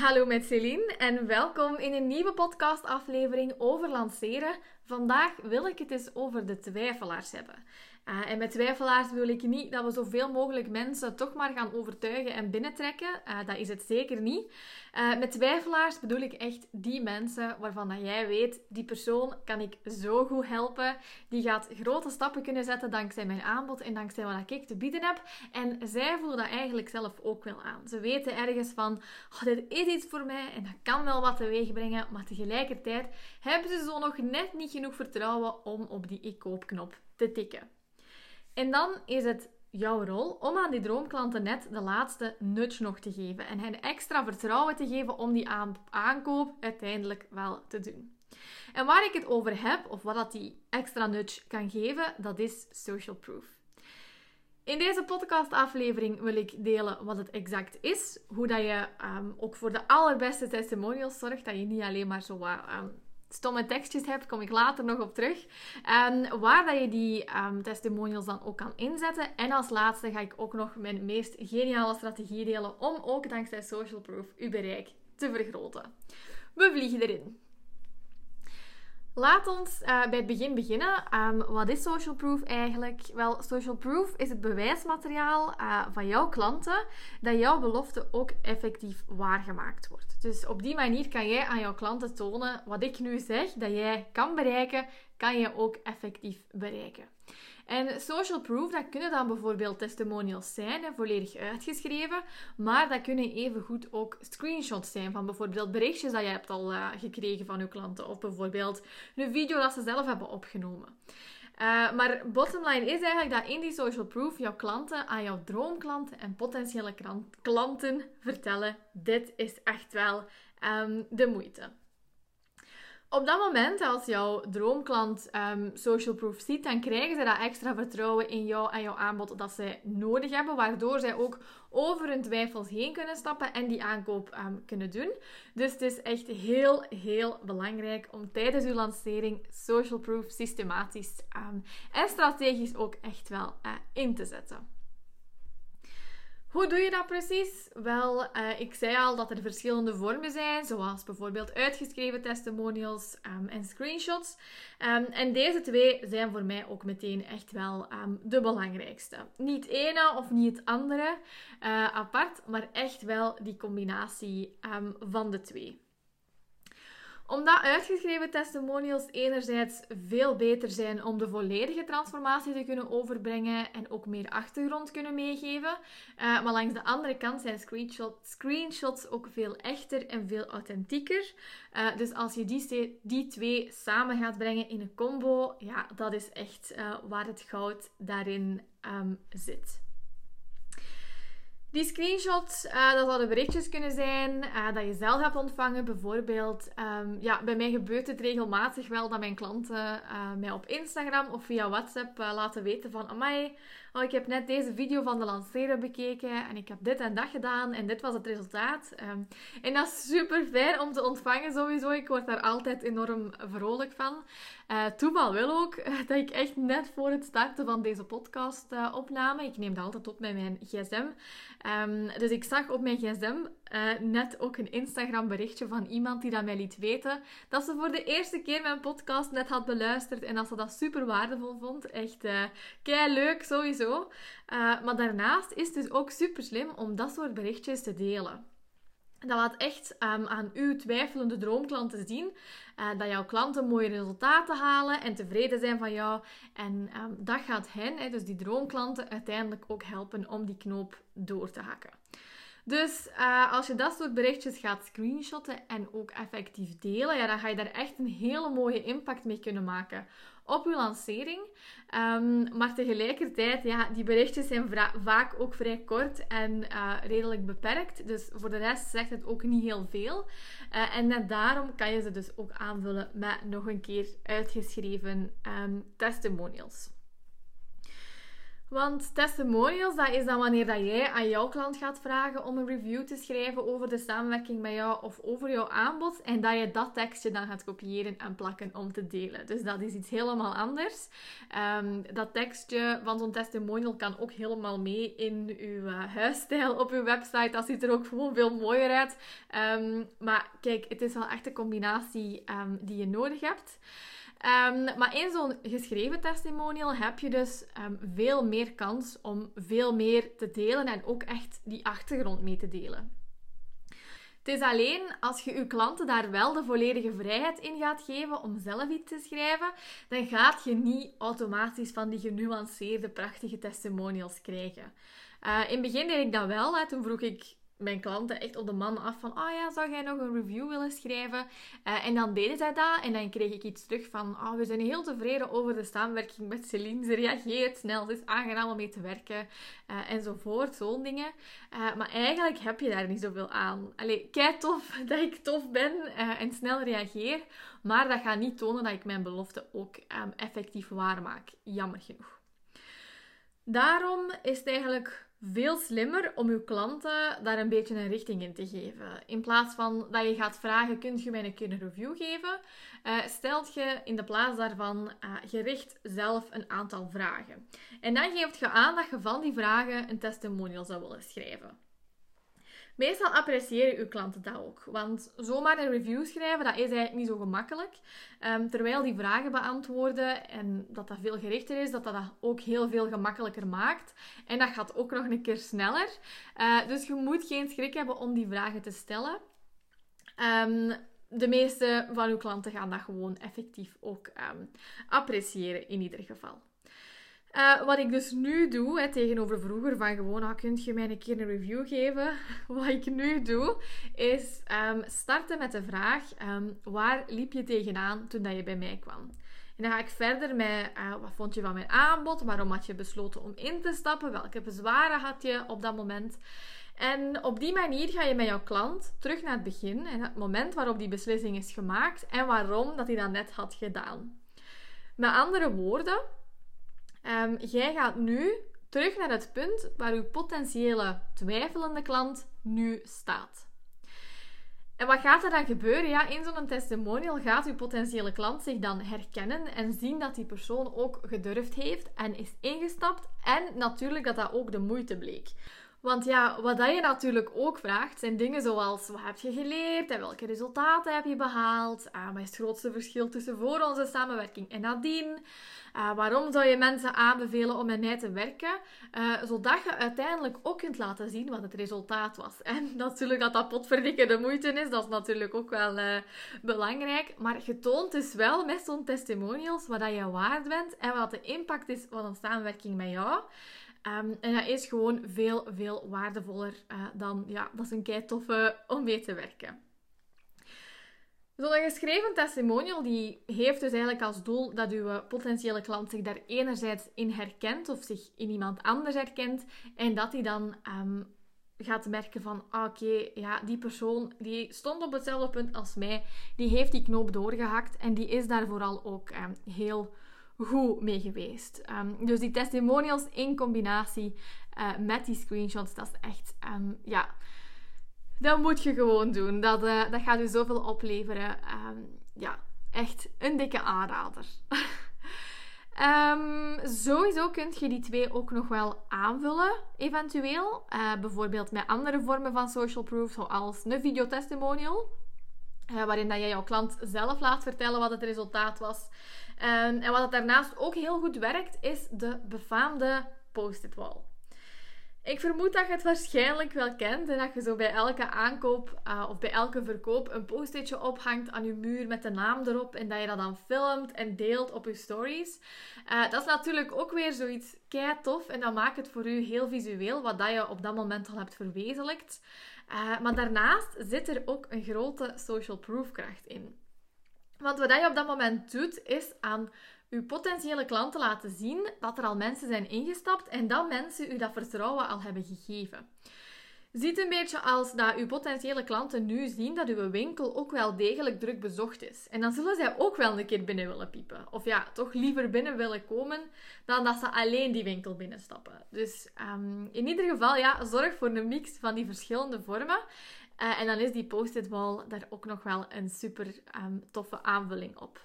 Hallo met Celine en welkom in een nieuwe podcastaflevering over lanceren. Vandaag wil ik het eens over de twijfelaars hebben. Uh, en met twijfelaars wil ik niet dat we zoveel mogelijk mensen toch maar gaan overtuigen en binnentrekken. Uh, dat is het zeker niet. Uh, met twijfelaars bedoel ik echt die mensen waarvan dat jij weet, die persoon kan ik zo goed helpen. Die gaat grote stappen kunnen zetten dankzij mijn aanbod en dankzij wat ik te bieden heb. En zij voelen dat eigenlijk zelf ook wel aan. Ze weten ergens van, oh, dit is iets voor mij en dat kan wel wat teweeg brengen. Maar tegelijkertijd hebben ze zo nog net niet genoeg vertrouwen om op die ik-koopknop te tikken. En dan is het jouw rol om aan die droomklanten net de laatste nudge nog te geven en hen extra vertrouwen te geven om die aankoop uiteindelijk wel te doen. En waar ik het over heb, of wat dat die extra nudge kan geven, dat is social proof. In deze podcastaflevering wil ik delen wat het exact is, hoe dat je um, ook voor de allerbeste testimonials zorgt, dat je niet alleen maar zo um, stomme tekstjes hebt, kom ik later nog op terug. Um, waar dat je die um, testimonials dan ook kan inzetten. En als laatste ga ik ook nog mijn meest geniale strategie delen om ook dankzij Social Proof uw bereik te vergroten. We vliegen erin. Laat ons uh, bij het begin beginnen. Wat is social proof eigenlijk? Wel, social proof is het bewijsmateriaal uh, van jouw klanten dat jouw belofte ook effectief waargemaakt wordt. Dus op die manier kan jij aan jouw klanten tonen wat ik nu zeg dat jij kan bereiken, kan je ook effectief bereiken. En social proof, dat kunnen dan bijvoorbeeld testimonials zijn, volledig uitgeschreven, maar dat kunnen evengoed ook screenshots zijn van bijvoorbeeld berichtjes dat je hebt al uh, gekregen van je klanten, of bijvoorbeeld een video dat ze zelf hebben opgenomen. Uh, maar bottom line is eigenlijk dat in die social proof jouw klanten aan jouw droomklanten en potentiële klanten vertellen: dit is echt wel um, de moeite. Op dat moment, als jouw droomklant um, social proof ziet, dan krijgen ze dat extra vertrouwen in jou en jouw aanbod dat zij nodig hebben, waardoor zij ook over hun twijfels heen kunnen stappen en die aankoop um, kunnen doen. Dus het is echt heel, heel belangrijk om tijdens uw lancering social proof systematisch um, en strategisch ook echt wel uh, in te zetten. Hoe doe je dat precies? Wel, uh, ik zei al dat er verschillende vormen zijn, zoals bijvoorbeeld uitgeschreven testimonials um, en screenshots. Um, en deze twee zijn voor mij ook meteen echt wel um, de belangrijkste. Niet ene of niet het andere uh, apart, maar echt wel die combinatie van de twee omdat uitgeschreven testimonials enerzijds veel beter zijn om de volledige transformatie te kunnen overbrengen en ook meer achtergrond kunnen meegeven. Uh, maar langs de andere kant zijn screenshot, screenshots ook veel echter en veel authentieker. Uh, dus als je die, die twee samen gaat brengen in een combo, ja, dat is echt uh, waar het goud daarin um, zit. Die screenshots, uh, dat zouden berichtjes kunnen zijn uh, dat je zelf hebt ontvangen. Bijvoorbeeld, um, ja, bij mij gebeurt het regelmatig wel dat mijn klanten uh, mij op Instagram of via WhatsApp laten weten van... Amai, oh, ik heb net deze video van de lanceren bekeken en ik heb dit en dat gedaan en dit was het resultaat. Um, en dat is super fijn om te ontvangen sowieso. Ik word daar altijd enorm vrolijk van. Uh, toeval wil ook dat ik echt net voor het starten van deze podcast uh, opname, ik neem dat altijd op met mijn gsm, ehm, dus ik zag op mijn gsm uh, net ook een Instagram berichtje van iemand die dat mij liet weten dat ze voor de eerste keer mijn podcast net had beluisterd en dat ze dat super waardevol vond. Echt kei leuk sowieso. maar daarnaast is het dus ook super slim om dat soort berichtjes te delen. Dat laat echt um, aan uw twijfelende droomklanten zien uh, dat jouw klanten mooie resultaten halen en tevreden zijn van jou. En um, dat gaat hen, dus die droomklanten, uiteindelijk ook helpen om die knoop door te hakken. Dus uh, als je dat soort berichtjes gaat screenshotten en ook effectief delen, ja, dan ga je daar echt een hele mooie impact mee kunnen maken op uw lancering. Um, maar tegelijkertijd, ja, die berichtjes zijn vaak ook vrij kort en uh, redelijk beperkt. Dus voor de rest zegt het ook niet heel veel. Uh, en net daarom kan je ze dus ook aanvullen met nog een keer uitgeschreven um, testimonials. Want testimonials, dat is dan wanneer dat jij aan jouw klant gaat vragen om een review te schrijven over de samenwerking met jou of over jouw aanbod. En dat je dat tekstje dan gaat kopiëren en plakken om te delen. Dus dat is iets helemaal anders. Ehm, dat tekstje van zo'n testimonial kan ook helemaal mee in uw uh, huisstijl op uw website. Dat ziet er ook gewoon veel mooier uit. Um, maar kijk, het is wel echt een combinatie um, die je nodig hebt. Um, maar in zo'n geschreven testimonial heb je dus um, veel meer kans om veel meer te delen en ook echt die achtergrond mee te delen. Het is alleen als je je klanten daar wel de volledige vrijheid in gaat geven om zelf iets te schrijven, dan gaat je niet automatisch van die genuanceerde, prachtige testimonials krijgen. Uh, in het begin deed ik dat wel. Hè. Toen vroeg ik mijn klanten echt op de man af van, oh ja, zou jij nog een review willen schrijven? Uh, en dan deden zij dat en dan kreeg ik iets terug van, oh, we zijn heel tevreden over de samenwerking met Celine. Ze reageert snel, het is aangenaam om mee te werken uh, enzovoort, zo'n dingen. Uh, maar eigenlijk heb je daar niet zoveel aan. Allee, kei tof dat ik tof ben en snel reageer, maar dat gaat niet tonen dat ik mijn belofte ook um, effectief waarmaak. Jammer genoeg. Daarom is het eigenlijk veel slimmer om je klanten daar een beetje een richting in te geven. In plaats van dat je gaat vragen, kunt je mij een keer een review geven? Uh, stelt je in de plaats daarvan uh, gericht zelf een aantal vragen. En dan geeft je aan dat je van die vragen een testimonial zou willen schrijven. Meestal appreciëren uw klanten dat ook. Want zomaar een review schrijven, dat is eigenlijk niet zo gemakkelijk. Um, terwijl die vragen beantwoorden en dat dat veel gerichter is, dat dat, ook heel veel gemakkelijker maakt. En dat gaat ook nog een keer sneller. Uh, dus je moet geen schrik hebben om die vragen te stellen. Um, de meeste van uw klanten gaan dat gewoon effectief ook um, appreciëren in ieder geval. Uh, wat ik dus nu doe, hè, tegenover vroeger, van gewoon, ah, kunt je mij een keer een review geven? Wat ik nu doe, is um, starten met de vraag, um, waar liep je tegenaan toen dat je bij mij kwam? En dan ga ik verder met, uh, wat vond je van mijn aanbod? Waarom had je besloten om in te stappen? Welke bezwaren had je op dat moment? En op die manier ga je met jouw klant terug naar het begin en het moment waarop die beslissing is gemaakt en waarom dat hij dat net had gedaan. Met andere woorden, Um, jij gaat nu terug naar het punt waar uw potentiële twijfelende klant nu staat. En wat gaat er dan gebeuren? Ja, in zo'n testimonial gaat uw potentiële klant zich dan herkennen en zien dat die persoon ook gedurfd heeft en is ingestapt en natuurlijk dat dat ook de moeite bleek. Want ja, wat dat je natuurlijk ook vraagt, zijn dingen zoals wat heb je geleerd en welke resultaten heb je behaald? Uh, wat is het grootste verschil tussen voor onze samenwerking en nadien? Uh, waarom zou je mensen aanbevelen om met mij te werken? Uh, zodat je uiteindelijk ook kunt laten zien wat het resultaat was. En natuurlijk dat dat potverdikke de moeite is, dat is natuurlijk ook wel uh, belangrijk. Maar je toont dus wel met zo'n testimonials wat dat je waard bent en wat de impact is van een samenwerking met jou. Um, en dat is gewoon veel, veel waardevoller uh, dan, ja, dat is een kei toffe om mee te werken. Zo'n geschreven testimonial die heeft dus eigenlijk als doel dat uw potentiële klant zich daar enerzijds in herkent of zich in iemand anders herkent en dat hij dan um, gaat merken van ah, oké, ja, die persoon die stond op hetzelfde punt als mij, die heeft die knoop doorgehakt en die is daar vooral ook um, heel goed mee geweest. Um, dus die testimonials in combinatie uh, met die screenshots, dat is echt, um, ja, dat moet je gewoon doen. Dat, uh, dat gaat u zoveel opleveren. Um, ja, echt een dikke aanrader. sowieso kunt je die twee ook nog wel aanvullen, eventueel. Uh, bijvoorbeeld met andere vormen van social proof, zoals een videotestimonial. Uh, waarin dat jij jouw klant zelf laat vertellen wat het resultaat was. En wat het daarnaast ook heel goed werkt, is de befaamde post-it wall. Ik vermoed dat je het waarschijnlijk wel kent en dat je zo bij elke aankoop uh, of bij elke verkoop een post-itje ophangt aan je muur met de naam erop en dat je dat dan filmt en deelt op je stories. Uh, dat is natuurlijk ook weer zoiets kei tof en dat maakt het voor u heel visueel, wat dat je op dat moment al hebt verwezenlijkt. Uh, maar daarnaast zit er ook een grote social proof kracht in. Want wat je op dat moment doet, is aan uw potentiële klanten laten zien dat er al mensen zijn ingestapt en dat mensen u dat vertrouwen al hebben gegeven. Ziet een beetje als dat uw potentiële klanten nu zien dat uw winkel ook wel degelijk druk bezocht is. En dan zullen zij ook wel een keer binnen willen piepen. Of ja, toch liever binnen willen komen dan dat ze alleen die winkel binnenstappen. Dus um, in ieder geval, ja, zorg voor een mix van die verschillende vormen. Uh, en dan is die post-it wall daar ook nog wel een super um, toffe aanvulling op.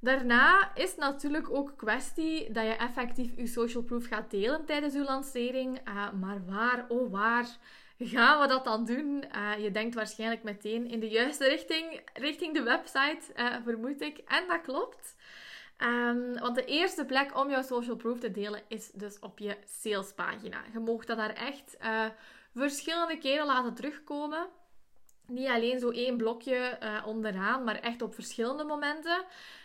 Daarna is natuurlijk ook kwestie dat je effectief je social proof gaat delen tijdens je lancering. Uh, maar waar, oh waar, gaan we dat dan doen? Uh, je denkt waarschijnlijk meteen in de juiste richting, richting de website, uh, vermoed ik. En dat klopt. Um, want de eerste plek om jouw social proof te delen is dus op je salespagina. Je mag dat daar echt verschillende keren laten terugkomen niet alleen zo één blokje onderaan, maar echt op verschillende momenten.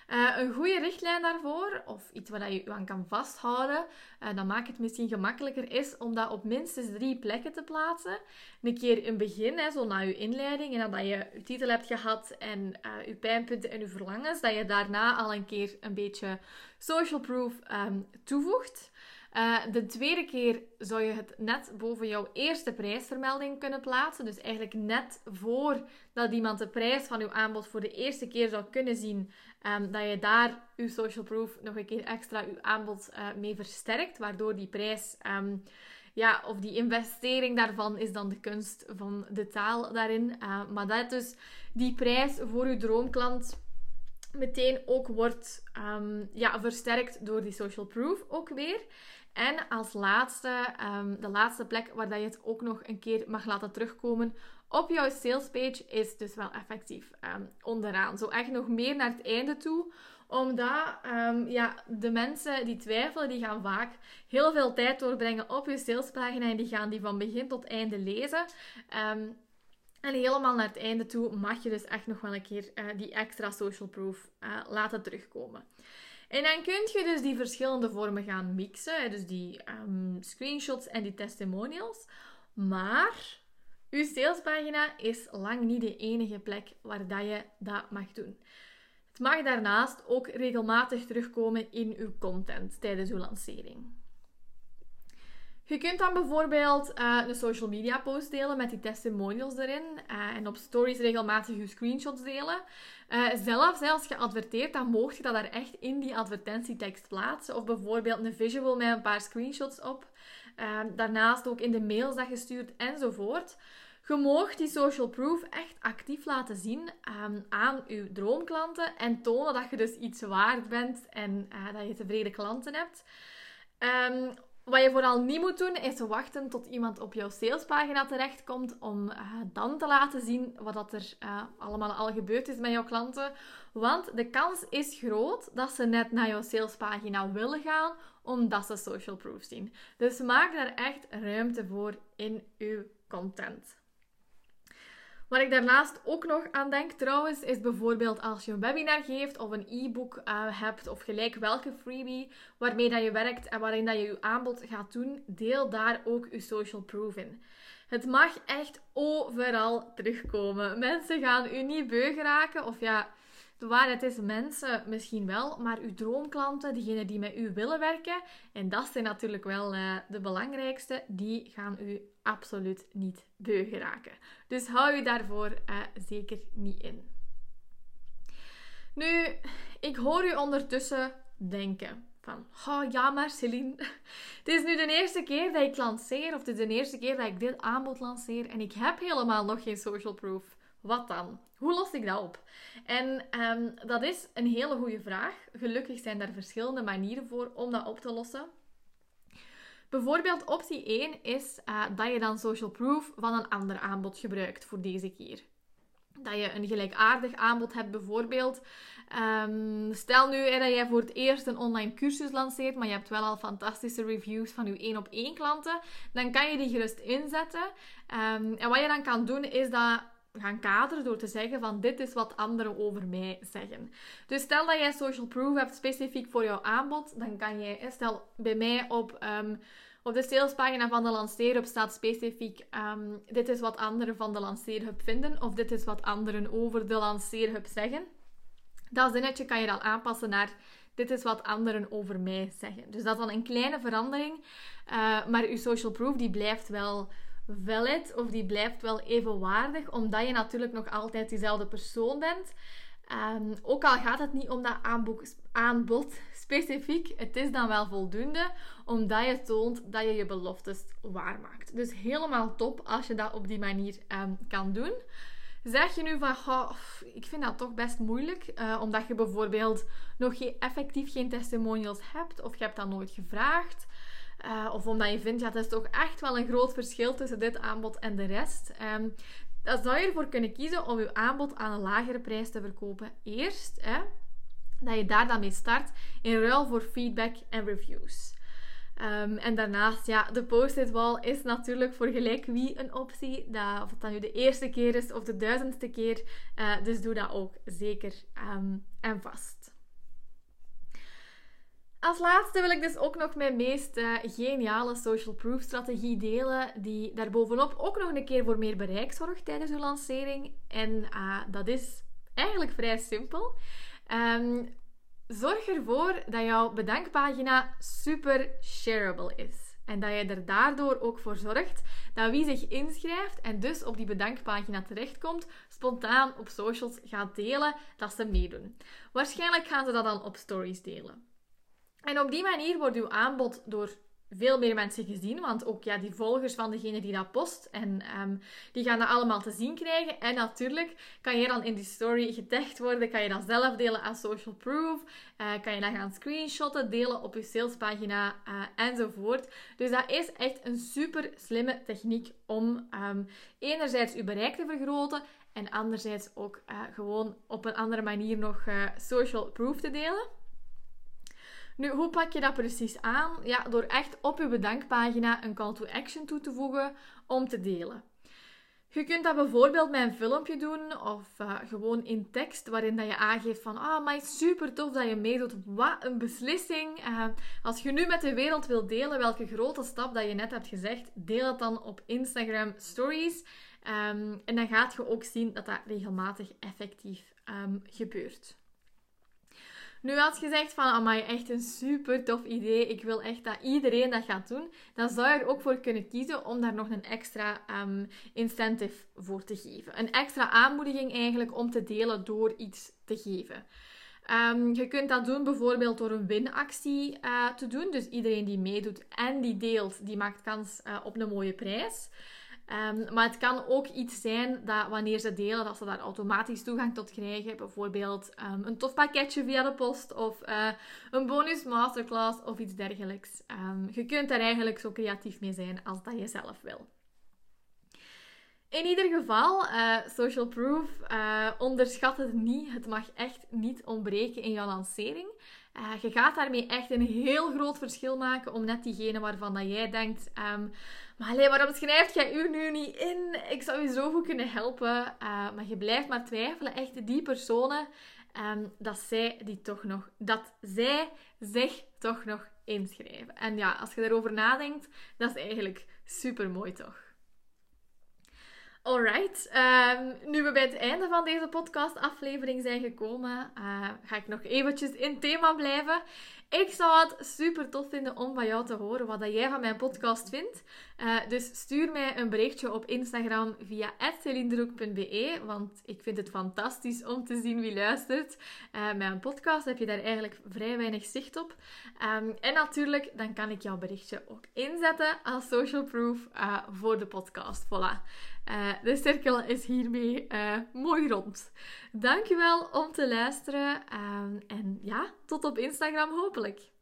Uh, een goede richtlijn daarvoor, of iets waar je je aan kan vasthouden, uh, dat maakt het misschien gemakkelijker, is om dat op minstens drie plekken te plaatsen. Een keer in het begin, hè, zo na je inleiding, en nadat je je titel hebt gehad en je pijnpunten en je verlangens, dat je daarna al een keer een beetje social proof um, toevoegt. Uh, de tweede keer zou je het net boven jouw eerste prijsvermelding kunnen plaatsen. Dus eigenlijk net voordat iemand de prijs van uw aanbod voor de eerste keer zou kunnen zien, um, dat je daar uw social proof nog een keer extra uw aanbod uh, mee versterkt, waardoor die prijs. Um, ja, of die investering daarvan is dan de kunst van de taal daarin. Uh, maar dat dus die prijs voor uw droomklant meteen ook wordt um, ja, versterkt door die social proof ook weer. En als laatste, um, de laatste plek waar dat je het ook nog een keer mag laten terugkomen op jouw salespage is dus wel effectief um, onderaan. Zo echt nog meer naar het einde toe omdat ja, de mensen die twijfelen, die gaan vaak heel veel tijd doorbrengen op je salespagina en die gaan die van begin tot einde lezen. En helemaal naar het einde toe mag je dus echt nog wel een keer uh, die extra social proof uh, laten terugkomen. En dan kun je dus die verschillende vormen gaan mixen. Dus die um, screenshots en die testimonials. Maar uw salespagina is lang niet de enige plek waar dat je dat mag doen. Het mag daarnaast ook regelmatig terugkomen in uw content tijdens uw lancering. Je kunt dan bijvoorbeeld uh, een social media post delen met die testimonials erin uh, en op stories regelmatig je screenshots delen. Uh, zelfs als je adverteert, dan mocht je dat daar echt in die advertentietekst plaatsen. Of bijvoorbeeld een visual met een paar screenshots op. daarnaast ook in de mails dat je stuurt enzovoort. Je mag die social proof echt actief laten zien um, aan je droomklanten en tonen dat je dus iets waard bent en dat je tevreden klanten hebt. Um, wat je vooral niet moet doen, is wachten tot iemand op jouw salespagina terechtkomt om uh, dan te laten zien wat dat er uh, allemaal al gebeurd is met jouw klanten. Want de kans is groot dat ze net naar jouw salespagina willen gaan, omdat ze social proof zien. Dus maak daar echt ruimte voor in uw content. Wat ik daarnaast ook nog aan denk trouwens, is bijvoorbeeld als je een webinar geeft of een e-book uh, hebt of gelijk welke freebie waarmee dat je werkt en waarin dat je je aanbod gaat doen, deel daar ook je social proof in. Het mag echt overal terugkomen. Mensen gaan u niet beu geraken of ja, de waarheid is mensen misschien wel, maar uw droomklanten, diegenen die met u willen werken, en dat zijn natuurlijk wel uh, de belangrijkste, die gaan u absoluut niet beu geraken. Dus hou u daarvoor uh, zeker niet in. Nu, ik hoor u ondertussen denken van, oh ja maar Celine, het is nu de eerste keer dat ik lanceer, of het is de eerste keer dat ik dit aanbod lanceer en ik heb helemaal nog geen social proof. Wat dan? Hoe los ik dat op? En um, dat is een hele goede vraag. Gelukkig zijn er verschillende manieren voor om dat op te lossen. Bijvoorbeeld optie 1 is uh, dat je dan social proof van een ander aanbod gebruikt voor deze keer. Dat je een gelijkaardig aanbod hebt, bijvoorbeeld. Um, stel nu dat jij voor het eerst een online cursus lanceert, maar je hebt wel al fantastische reviews van je één op één klanten. Dan kan je die gerust inzetten. Um, en wat je dan kan doen, is dat gaan kaderen door te zeggen van dit is wat anderen over mij zeggen. Dus stel dat jij social proof hebt specifiek voor jouw aanbod, dan kan jij, stel bij mij op, um, op de salespagina van de Lanceerhub staat specifiek um, dit is wat anderen van de Lanceerhub vinden of dit is wat anderen over de Lanceerhub zeggen. Dat zinnetje kan je dan aanpassen naar dit is wat anderen over mij zeggen. Dus dat is dan een kleine verandering. Uh, maar je social proof die blijft wel valid of die blijft wel evenwaardig, omdat je natuurlijk nog altijd diezelfde persoon bent. Um, ook al gaat het niet om dat aanbod specifiek, het is dan wel voldoende, omdat je toont dat je je beloftes waarmaakt. Dus helemaal top als je dat op die manier um, kan doen. Zeg je nu van, oh, ik vind dat toch best moeilijk, uh, omdat je bijvoorbeeld nog geen, effectief geen testimonials hebt, of je hebt dat nooit gevraagd, uh, of omdat je vindt, ja, dat is toch echt wel een groot verschil tussen dit aanbod en de rest. Um, dan zou je ervoor kunnen kiezen om je aanbod aan een lagere prijs te verkopen. Eerst, hè, dat je daar dan mee start in ruil voor feedback en reviews. Um, en daarnaast, ja, de post-it wall is natuurlijk voor gelijk wie een optie. Dat, of het dan nu de eerste keer is of de duizendste keer. Uh, dus doe dat ook zeker um, en vast. Als laatste wil ik dus ook nog mijn meest uh, geniale social proof strategie delen, die daarbovenop ook nog een keer voor meer bereik zorgt tijdens uw lancering. En uh, dat is eigenlijk vrij simpel. Um, zorg ervoor dat jouw bedankpagina super shareable is. En dat je er daardoor ook voor zorgt dat wie zich inschrijft en dus op die bedankpagina terechtkomt, spontaan op socials gaat delen dat ze meedoen. Waarschijnlijk gaan ze dat dan op stories delen. En op die manier wordt uw aanbod door veel meer mensen gezien. Want ook ja, die volgers van degene die dat post, en, um, die gaan dat allemaal te zien krijgen. En natuurlijk kan je dan in die story getagd worden. Kan je dat zelf delen als social proof. Uh, kan je dat gaan screenshotten, delen op je salespagina uh, enzovoort. Dus dat is echt een super slimme techniek om um, enerzijds je bereik te vergroten. En anderzijds ook uh, gewoon op een andere manier nog social proof te delen. Nu, hoe pak je dat precies aan? Ja, door echt op je bedankpagina een call to action toe te voegen om te delen. Je kunt dat bijvoorbeeld met een filmpje doen of uh, gewoon in tekst waarin dat je aangeeft van ah, maar super tof dat je meedoet. Wat een beslissing. Uh, als je nu met de wereld wilt delen welke grote stap dat je net hebt gezegd, deel het dan op Instagram Stories. Um, en dan gaat je ook zien dat dat regelmatig effectief um, gebeurt. Nu, je zegt van, amai, echt een super tof idee, ik wil echt dat iedereen dat gaat doen, dan zou je er ook voor kunnen kiezen om daar nog een extra um, incentive voor te geven. Een extra aanmoediging eigenlijk om te delen door iets te geven. Um, je kunt dat doen bijvoorbeeld door een winactie uh, te doen. Dus iedereen die meedoet en die deelt, die maakt kans uh, op een mooie prijs. Um, maar het kan ook iets zijn dat wanneer ze delen, dat ze daar automatisch toegang tot krijgen. Bijvoorbeeld um, een tof pakketje via de post of uh, een bonus masterclass of iets dergelijks. Um, je kunt daar eigenlijk zo creatief mee zijn als dat je zelf wil. In ieder geval, uh, social proof, uh, onderschat het niet. Het mag echt niet ontbreken in jouw lancering. Uh, je gaat daarmee echt een heel groot verschil maken om net diegene waarvan dat jij denkt... Um, maar alleen, waarom schrijft jij u nu niet in? Ik zou je zo goed kunnen helpen. Uh, maar je blijft maar twijfelen. Echt die personen, um, dat zij die toch nog... Dat zij zich toch nog inschrijven. En ja, als je erover nadenkt, dat is eigenlijk super mooi toch? Alright, um, nu we bij het einde van deze podcastaflevering zijn gekomen, uh, ga ik nog eventjes in thema blijven. Ik zou het super tof vinden om van jou te horen wat jij van mijn podcast vindt. Uh, dus stuur mij een berichtje op Instagram via celindroek.be, want ik vind het fantastisch om te zien wie luistert. Uh, mijn podcast heb je daar eigenlijk vrij weinig zicht op. Um, en natuurlijk, dan kan ik jouw berichtje ook inzetten als social proof voor de podcast. Voilà. De cirkel is hiermee mooi rond. Dankjewel om te luisteren. Um, en ja, tot op Instagram hopelijk.